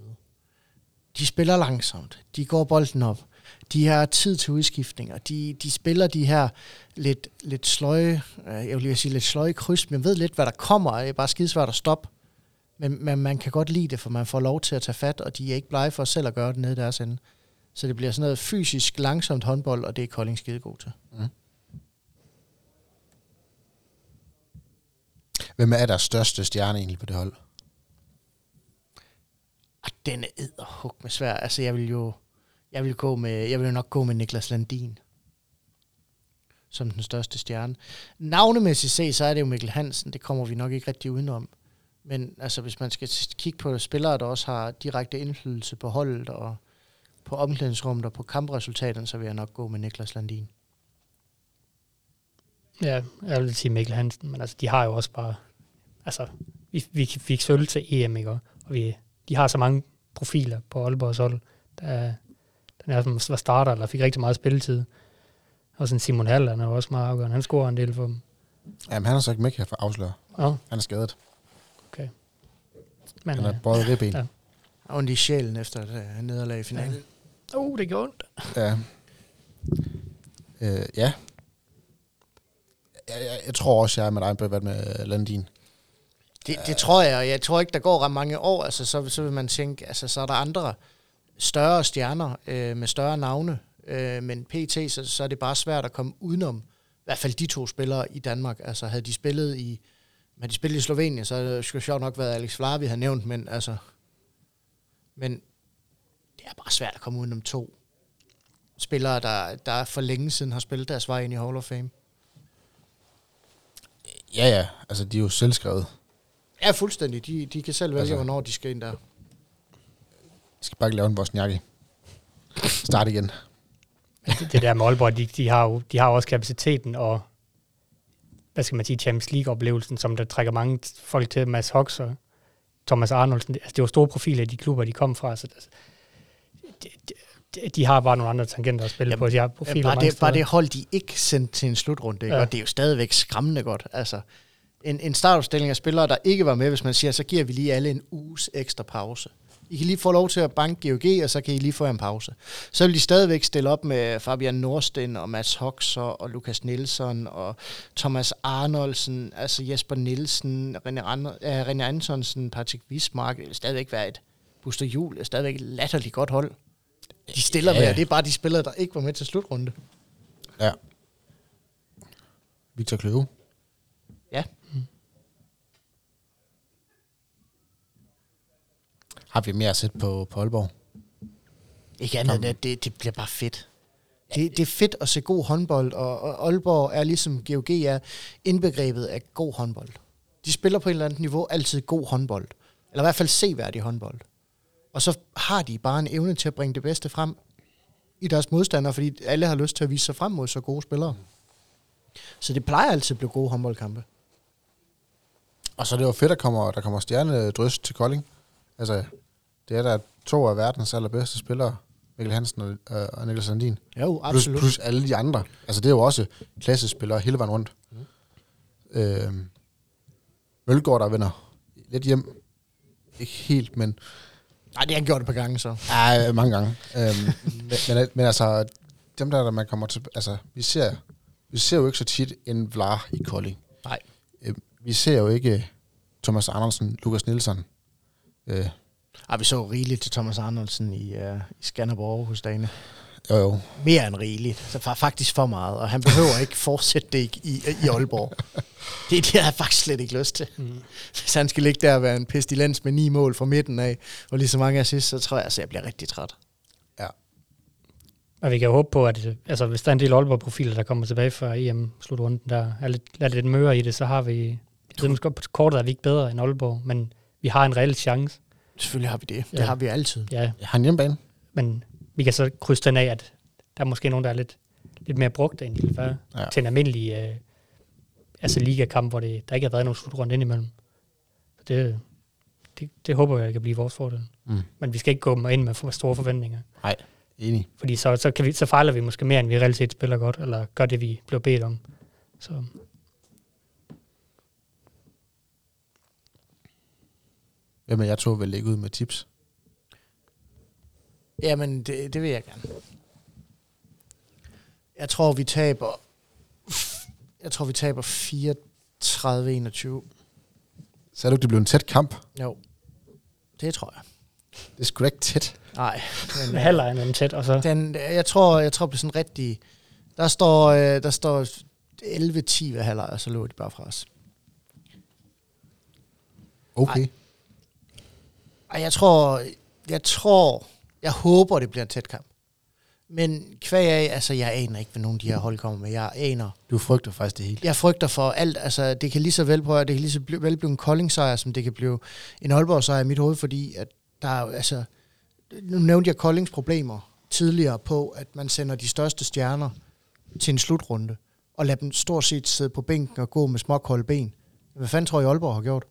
S3: De spiller langsomt. De går bolden op. De har tid til udskiftninger. De, de spiller de her lidt, lidt sløje, øh, jeg vil lige sige lidt sløje kryds, men ved lidt, hvad der kommer. Det er bare skidesvært at stoppe. Men, men man kan godt lide det, for man får lov til at tage fat, og de er ikke blege for selv at gøre det nede i deres ende. Så det bliver sådan noget fysisk langsomt håndbold, og det er Kolding skide god til. Mm.
S1: Hvem er der største stjerne egentlig på det hold?
S3: Og den er edderhug med svær. Altså, jeg vil jo jeg vil, gå med, jeg vil jo nok gå med Niklas Landin som den største stjerne. Navnemæssigt set, så er det jo Mikkel Hansen. Det kommer vi nok ikke rigtig udenom. Men altså, hvis man skal kigge på spillere, der også har direkte indflydelse på holdet og på omklædningsrummet og på kampresultaterne, så vil jeg nok gå med Niklas Landin.
S2: Ja, jeg vil sige Mikkel Hansen, men altså, de har jo også bare... Altså, vi, vi fik sølv til EM, ikke? Og vi, de har så mange profiler på Aalborgs hold, der, den er, som var starter, eller fik rigtig meget spilletid. Og sådan Simon Hall, han er også meget afgørende. Han scorer en del for dem.
S1: Jamen, han er så ikke med her for afsløre.
S2: Ja,
S1: Han er skadet.
S2: men,
S1: Han
S2: øh,
S1: er både ribben.
S2: ja.
S1: Ja.
S3: Og ondt i sjælen efter et øh, nederlag i finalen.
S2: uh, det gjorde ondt.
S1: ja. Øh, ja. Jeg, jeg, jeg tror også, jeg er med dig, Bøbert, med Landin.
S3: Det, det tror jeg, og jeg tror ikke, der går ret mange år, altså så, så vil man tænke, altså så er der andre større stjerner øh, med større navne, øh, men PT, så, så er det bare svært at komme udenom, i hvert fald de to spillere i Danmark. Altså havde de spillet i, havde de spillet i Slovenien, så havde det jo sjovt nok været Alex Vlar, vi har nævnt, men altså, men det er bare svært at komme udenom to spillere, der, der for længe siden har spillet deres vej ind i Hall of Fame.
S1: Ja, ja. Altså, de er jo selvskrevet.
S3: Ja, fuldstændig. De, de kan selv vælge,
S1: Altså-
S3: hvornår de skal ind der.
S1: Jeg skal bare ikke lave en Bosniakke. Start igen.
S2: det, det der med Aalborg, de, de, har jo, de har jo også kapaciteten og hvad skal man sige, Champions League-oplevelsen, som der trækker mange folk til, Mads Hox og Thomas Arnoldsen. Altså, det er jo store profiler i de klubber, de kom fra, så altså, de, de, de har bare nogle andre tangenter at spille
S3: Jamen,
S2: på. De har profiler
S3: bare,
S2: mange
S3: det, bare
S2: steder.
S3: det hold, de ikke sendte til en slutrunde, ikke?
S2: Ja.
S3: og det er jo stadigvæk skræmmende godt. Altså, en, en startopstilling af spillere, der ikke var med, hvis man siger, så giver vi lige alle en uges ekstra pause. I kan lige få lov til at banke GOG, og så kan I lige få en pause. Så vil de stadigvæk stille op med Fabian Norsten og Mads Hoxer og Lukas Nielsen og Thomas Arnoldsen, altså Jesper Nielsen, René, äh, René Antonsen, Patrick Wismark. Det vil stadigvæk være et Buster Jul, er stadigvæk et latterligt godt hold. De stiller
S1: Ja,
S3: med, og det er bare de spillere, der ikke var med til slutrunde.
S1: Ja. Victor Kløve.
S3: Ja.
S1: Har vi mere at sætte på, på Aalborg?
S3: Ikke andet end, at det, det bliver bare fedt. Det, det er fedt at se god håndbold, og, og Aalborg er ligesom GOG er indbegrebet af god håndbold. De spiller på et eller andet niveau altid god håndbold. Eller i hvert fald seværdig håndbold. Og så har de bare en evne til at bringe det bedste frem i deres modstandere, fordi alle har lyst til at vise sig frem mod så gode spillere. Så det plejer altid at blive gode håndboldkampe.
S1: Og så er det jo fedt, at kommer, der kommer stjernedrys til Kolding. Altså, det er der to af verdens allerbedste spillere, Mikkel Hansen og, øh, og Niklas Sandin.
S3: Jo,
S1: Plus,
S3: absolut.
S1: plus alle de andre. Altså, det er jo også klassespillere hele vejen rundt. Mm. Øh, Mølgaard, der vinder lidt hjem. Ikke helt, men
S3: Nej, det har han gjort et par gange så.
S1: Ja, mange gange. øhm, men, men, men altså, dem der, der man kommer til... Altså, vi ser, vi ser jo ikke så tit en Vlar i Kolding.
S3: Nej.
S1: Øh, vi ser jo ikke Thomas Andersen, Lukas Nielsen. Øh,
S3: Ej, vi så rigeligt til Thomas Arnoldsen i, uh, i Skanderborg hos Dane.
S1: jo, jo.
S3: Mere end rigeligt. Så fa- faktisk for meget. Og han behøver ikke fortsætte det i, i, i Aalborg. Det, det har jeg faktisk slet ikke lyst til.
S2: Mm.
S3: Hvis han skal ligge der og være en pestilens med ni mål fra midten af, og lige så mange assist, så tror jeg, at jeg bliver rigtig træt.
S2: Og vi kan jo håbe på, at altså, hvis der er en del Aalborg-profiler, der kommer tilbage fra EM-slutrunden, der er lidt, er lidt møre i det, så har vi... Jeg ved måske godt, på kortet er vi ikke bedre end Aalborg, men vi har en reel chance.
S3: Selvfølgelig har vi det. Det
S2: Ja.
S3: har vi altid.
S2: Ja,
S1: Jeg har en hjemmebane.
S2: men vi kan så krydse den af, at der er måske nogen, der er lidt, lidt mere brugt, end de
S1: Ja.
S2: ja. til en almindelig øh, altså ligakamp, hvor det, der ikke har været nogen slutrunde indimellem. Så det, det, det håber jeg kan blive vores fordel.
S1: Mm.
S2: Men vi skal ikke gå ind med for store forventninger.
S1: Nej, enig.
S2: Fordi så, så, kan vi, så fejler vi måske mere, end vi reelt set spiller godt, eller gør det, vi bliver bedt om. Så
S1: Hvem af jer to vil lægge ud med tips?
S3: Jamen, det, det vil jeg gerne. Jeg tror, vi taber... Jeg tror, vi taber 34-21.
S1: Så er det det blev en tæt kamp.
S3: Jo, det tror jeg.
S1: Det er sgu da ikke tæt.
S3: Nej. Men,
S2: med halvlejen er den tæt, og så
S3: Den, jeg tror, jeg tror på sådan rigtig... Der står, øh, der står 11-10 ved halvleg, og så lå de bare fra os.
S1: Okay.
S3: Ej. Ej, jeg tror, jeg tror, jeg håber, det bliver en tæt kamp. Men kvæg af, altså jeg aner ikke, hvad nogen af de her hold kommer med. Jeg aner.
S1: Du frygter faktisk det hele.
S3: Jeg frygter for alt. Altså, det kan lige så vel på, det kan lige så vel blive en Kolding-sejr, som det kan blive en Aalborg-sejr i mit hoved, fordi at der er altså, nu nævnte jeg Koldings problemer tidligere på, at man sender de største stjerner til en slutrunde, og lader dem stort set sidde på bænken og gå med småkolde ben. Hvad fanden tror I, Aalborg har gjort?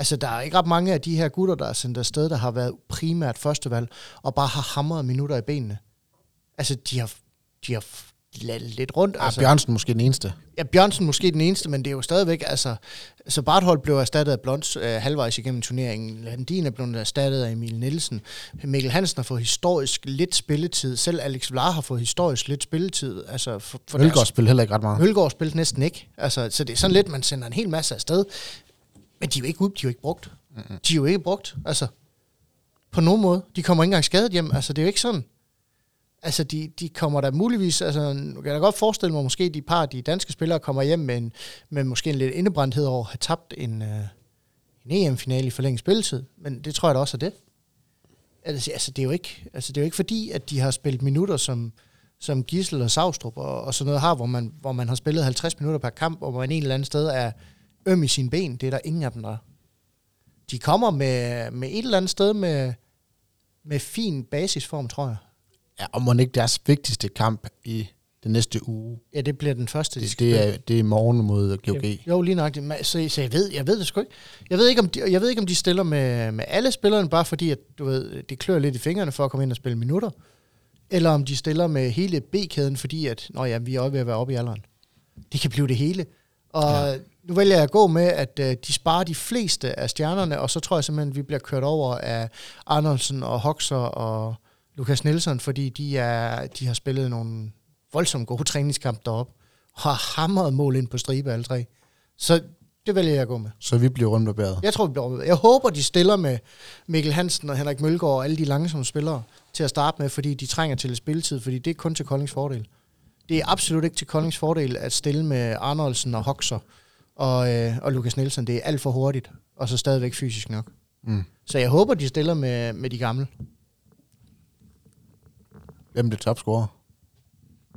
S3: Altså, der er ikke ret mange af de her gutter, der er sendt afsted, der har været primært førstevalg, og bare har hamret minutter i benene. Altså, de har, de har det lidt rundt.
S1: Ja, altså. Bjørnsen måske den eneste.
S3: Ja, Bjørnsen måske den eneste, men det er jo stadigvæk, altså, så Barthold blev erstattet af Blonds øh, halvvejs igennem turneringen. Landin er blevet erstattet af Emil Nielsen. Mikkel Hansen har fået historisk lidt spilletid. Selv Alex Vlar har fået historisk lidt spilletid. Altså,
S1: for, for Mølgaard spiller heller ikke ret meget.
S3: Mølgaard spiller næsten ikke. Altså, så det er sådan lidt, man sender en hel masse afsted. Men de er jo ikke, de er jo ikke brugt. Mm-hmm. De er jo ikke brugt. Altså, på nogen måde. De kommer ikke engang skadet hjem. Altså, det er jo ikke sådan. Altså, de, de kommer der muligvis, altså, nu kan jeg da godt forestille mig, måske de par de danske spillere kommer hjem med, en, med måske en lidt indebrændthed over at have tabt en, uh, en EM-finale i forlænget spilletid, men det tror jeg da også er det. Altså, altså, det er jo ikke, altså, det er jo ikke fordi, at de har spillet minutter, som, som Gissel og Savstrup og, og sådan noget har, hvor man, hvor man har spillet 50 minutter per kamp, og man en eller anden sted er øm i sine ben. Det er der ingen af dem, der De kommer med, med et eller andet sted med, med fin basisform, tror jeg.
S1: Ja, og må ikke deres vigtigste kamp i den næste uge?
S3: Ja, det bliver den første,
S1: de det, det, er, det er morgen mod GOG.
S3: Jo, lige nok. Så, så jeg, ved, jeg ved det sgu ikke. Jeg ved ikke, om de, jeg ved ikke, om de stiller med, med alle spillerne, bare fordi, at du ved, det klør lidt i fingrene for at komme ind og spille minutter. Eller om de stiller med hele B-kæden, fordi at, nå ja, vi er ved at være oppe i alderen. Det kan blive det hele. Og ja. Nu vælger jeg at gå med, at uh, de sparer de fleste af stjernerne, og så tror jeg simpelthen, at vi bliver kørt over af Arnoldsen og Hoxer og Lukas Nielsen, fordi de, er, de har spillet nogle voldsomt gode træningskampe deroppe, og har hamret mål ind på stribe alle tre. Så det vælger jeg at gå med.
S1: Så vi bliver rundt bæret?
S3: Jeg tror, vi bliver rundt Jeg håber, de stiller med Mikkel Hansen og Henrik Mølgaard og alle de langsomme spillere til at starte med, fordi de trænger til spilletid, fordi det er kun til Koldings fordel. Det er absolut ikke til Koldings fordel at stille med Arnoldsen og Hoxer og, øh, og Lukas Nielsen. Det er alt for hurtigt, og så stadigvæk fysisk nok. Mm. Så jeg håber, de stiller med, med de gamle.
S1: Hvem er det topscorer?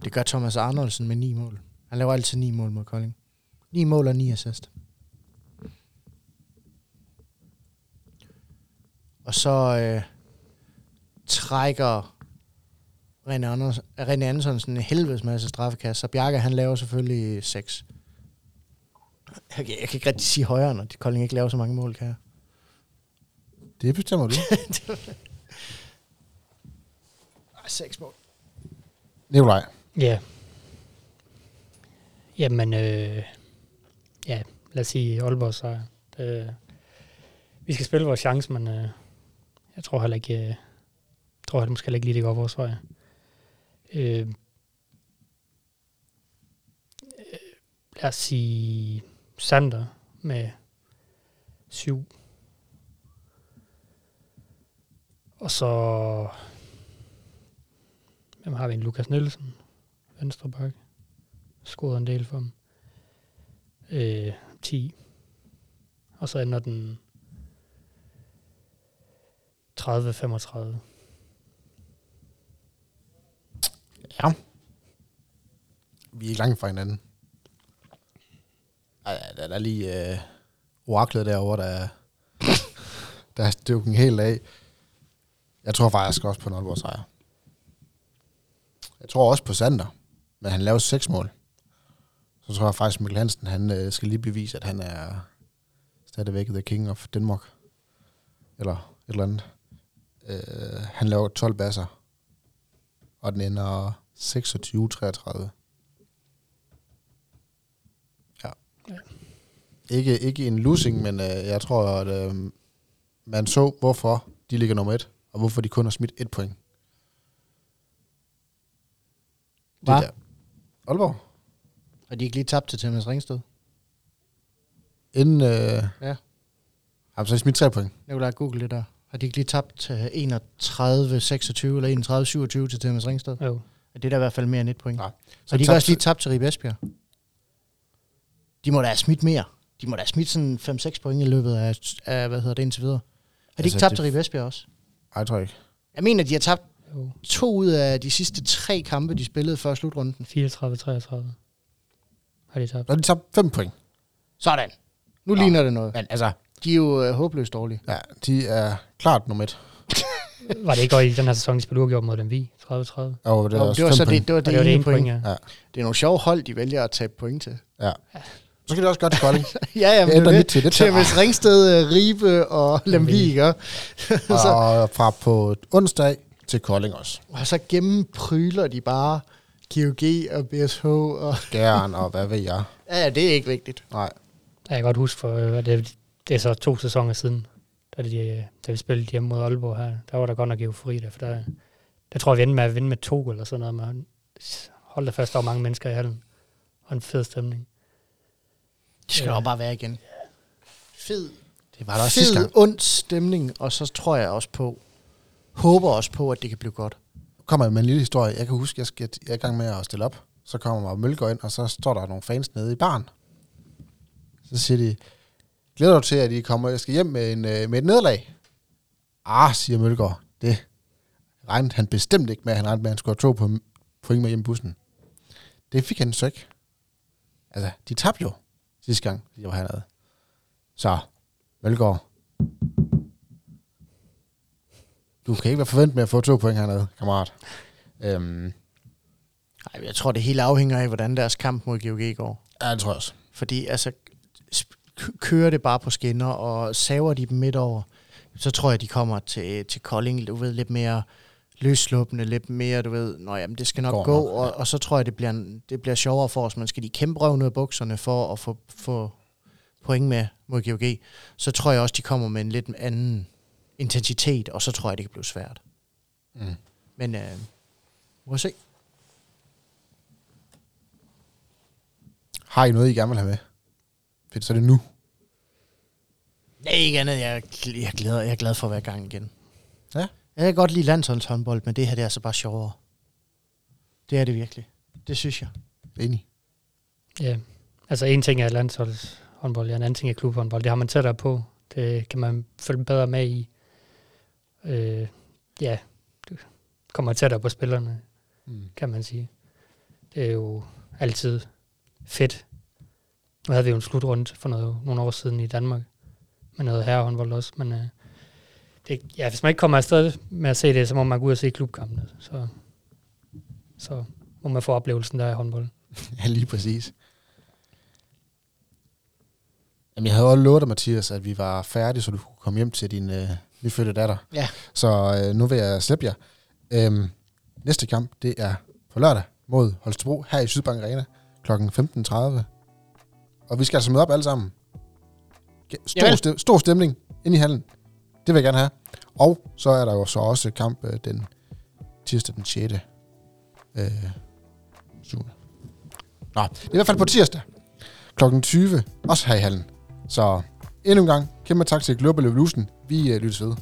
S3: Det gør Thomas Arnoldsen med ni mål. Han laver altid ni mål mod Kolding. Ni mål og ni assist. Og så øh, trækker René, Anders, René Andersen en helvedes masse straffekast, så Bjarke han laver selvfølgelig seks. Jeg, jeg kan ikke rigtig sige højere, når Kolding ikke laver så mange mål, kan jeg.
S1: Det bestemmer du.
S3: Seks mål.
S1: Nikolaj.
S2: Ja. Jamen, øh, ja, lad os sige Aalborg så. Øh, vi skal spille vores chance, men øh, jeg tror heller ikke, øh, tror jeg måske heller ikke lige, det går vores vej. Øh, øh, lad os sige Sander med syv. Og så Hvem har vi? En Lukas Nielsen, venstre bak. Skåret en del for ham. Øh, 10. Og så ender den 30-35.
S1: Ja. Vi er ikke langt fra hinanden. Ej, der er lige øh, oraklet derovre, der, der er stykket helt af. Jeg tror faktisk også på en Aalborg sejr. Jeg tror også på Sander, men han laver seks mål. Så tror jeg faktisk, at Mikkel Hansen han, øh, skal lige bevise, at han er stadigvæk the king of Denmark. Eller et eller andet. Øh, han laver 12 basser, og den ender 26-33. Ja. Ikke, ikke en losing, men øh, jeg tror, at øh, man så, hvorfor de ligger nummer et, og hvorfor de kun har smidt et point.
S3: Hvad? Der. Aalborg. Har de ikke lige tabt til Thomas Ringsted?
S1: Inden... Øh, ja. Har så smidt tre point?
S3: Jeg vil lade google det der. Har de ikke lige tabt til 31-26 eller 31-27 til Thomas Ringsted? Jo. Det er da i hvert fald mere end et point. Ja. Så de kan også lige tabt til Ribe Esbjerg. De må da have smidt mere. De må da have smidt sådan 5-6 point i løbet af, af, hvad hedder det indtil videre. Har de altså, ikke tabt det... til Ribe Esbjerg også?
S1: Nej, jeg tror ikke.
S3: Jeg mener, de har tabt. To ud af de sidste tre kampe, de spillede før slutrunden.
S2: 34-33 har de tabt.
S1: Og de tabt fem point.
S3: Sådan. Nu Nå, ligner det noget.
S1: Men altså...
S3: De er jo øh, håbløst dårlige.
S1: Ja, de er klart nummer et.
S2: var det ikke også i den her sæson, de spillede uafgjort mod den vi? 30-30? Jo,
S1: det, var,
S3: det var så det, det, var det, det, var det ene point. point ja. ja. Det er nogle sjove hold, de vælger at tabe point til.
S1: Ja. Så skal det også godt til Kolding.
S3: ja, ja, men det, det, til det. Til hvis Ringsted, øh, Ribe og Lemvig, ikke?
S1: og fra på onsdag til Kolding også.
S3: Og så gennempryler de bare GOG og BSH og...
S1: Gæren og hvad ved jeg.
S3: Ja, ja, det er ikke vigtigt.
S1: Nej.
S2: Jeg kan godt huske, for øh, det, det er så to sæsoner siden, da, de, da vi spillede hjemme mod Aalborg her. Der var der godt nok eufori der, for der, der tror jeg, vi endte med at vinde med to eller sådan noget. Men hold da fast, der var mange mennesker i hallen. Og en fed stemning.
S3: Det skal
S2: Ja.
S3: ja. bare være igen. Fed,
S1: Det var der også sidste
S3: fed,
S1: gang.
S3: ond stemning, og så tror jeg også på, håber også på, at det kan blive godt.
S1: Kommer med en lille historie. Jeg kan huske, jeg, skal, jeg er i gang med at stille op. Så kommer Mølgaard ind, og så står der nogle fans nede i baren. Så siger de, glæder du til, at I kommer, jeg skal hjem med, en, øh, med et nederlag? Ah, siger Mølgaard. Det regnede han bestemt ikke med. Han regnede med, at han skulle have to på point med hjem i bussen. Det fik han så ikke. Altså, de tabte jo sidste gang, de var hernede. Så, Mølgaard. Du kan ikke være forventet med at få to point hernede, kammerat. Øhm,
S3: Ej, jeg tror, det hele afhænger af, hvordan deres kamp mod GOG går.
S1: ja, det tror jeg også.
S3: Fordi altså, kører det bare på skinner, og saver de dem midt over, så tror jeg, de kommer til, til Kolding, du ved, lidt mere løsluppende, lidt mere, du ved, nå jamen, det skal nok
S1: Går
S3: gå,
S1: nok,
S3: og, og så tror jeg, det bliver, det bliver sjovere for os. Man skal de kæmpe røven ud af bukserne for at få, få point med mod GOG, så tror jeg også, de kommer med en lidt anden intensitet, og så tror jeg, det kan blive svært.
S1: Mm.
S3: Men øh, må se.
S1: Har I noget, I gerne vil have med? Fedt, så er det nu.
S3: Nej, ikke andet. Jeg, jeg, glæder, jeg er glad for at være i gang igen.
S1: Ja.
S3: Jeg kan godt lide landsholdshåndbold, men det her det er altså bare sjovere. Det er det virkelig. Det synes jeg.
S1: Enig.
S2: Ja, altså en ting er landsholdshåndbold, ja, en anden ting er klubhåndbold. Det har man tættere på. Det kan man følge bedre med i. Øh, ja, det kommer tættere på spillerne,
S1: Mm.
S2: kan man sige. Det er jo altid fedt. Nu havde vi jo en slutrunde for noget, nogle år siden i Danmark, med noget herrehåndbold også, men øh, det, ja, hvis man ikke kommer afsted med at se det, så må man gå ud og se klubkampene. Så, så må man få oplevelsen der i håndbold.
S1: Ja, lige præcis. Jamen, jeg havde også lovet dig, Mathias, at vi var færdige, så du kunne komme hjem til din øh, nyfødte datter.
S3: Ja.
S1: Så øh, nu vil jeg slippe jer. Øhm, næste kamp, det er på lørdag mod Holstebro her i Sydbank Arena kl. 15.30. Og vi skal altså møde op alle sammen. Stor, stor stemning ind i hallen. Det vil jeg gerne have. Og så er der jo så også kamp øh, den tirsdag den 6. Øh, 7. Nå, det er i hvert fald på tirsdag. Klokken 20, også her i hallen. Så endnu en gang, kæmpe tak til Global Evolution. Vi øh, lyttes ved.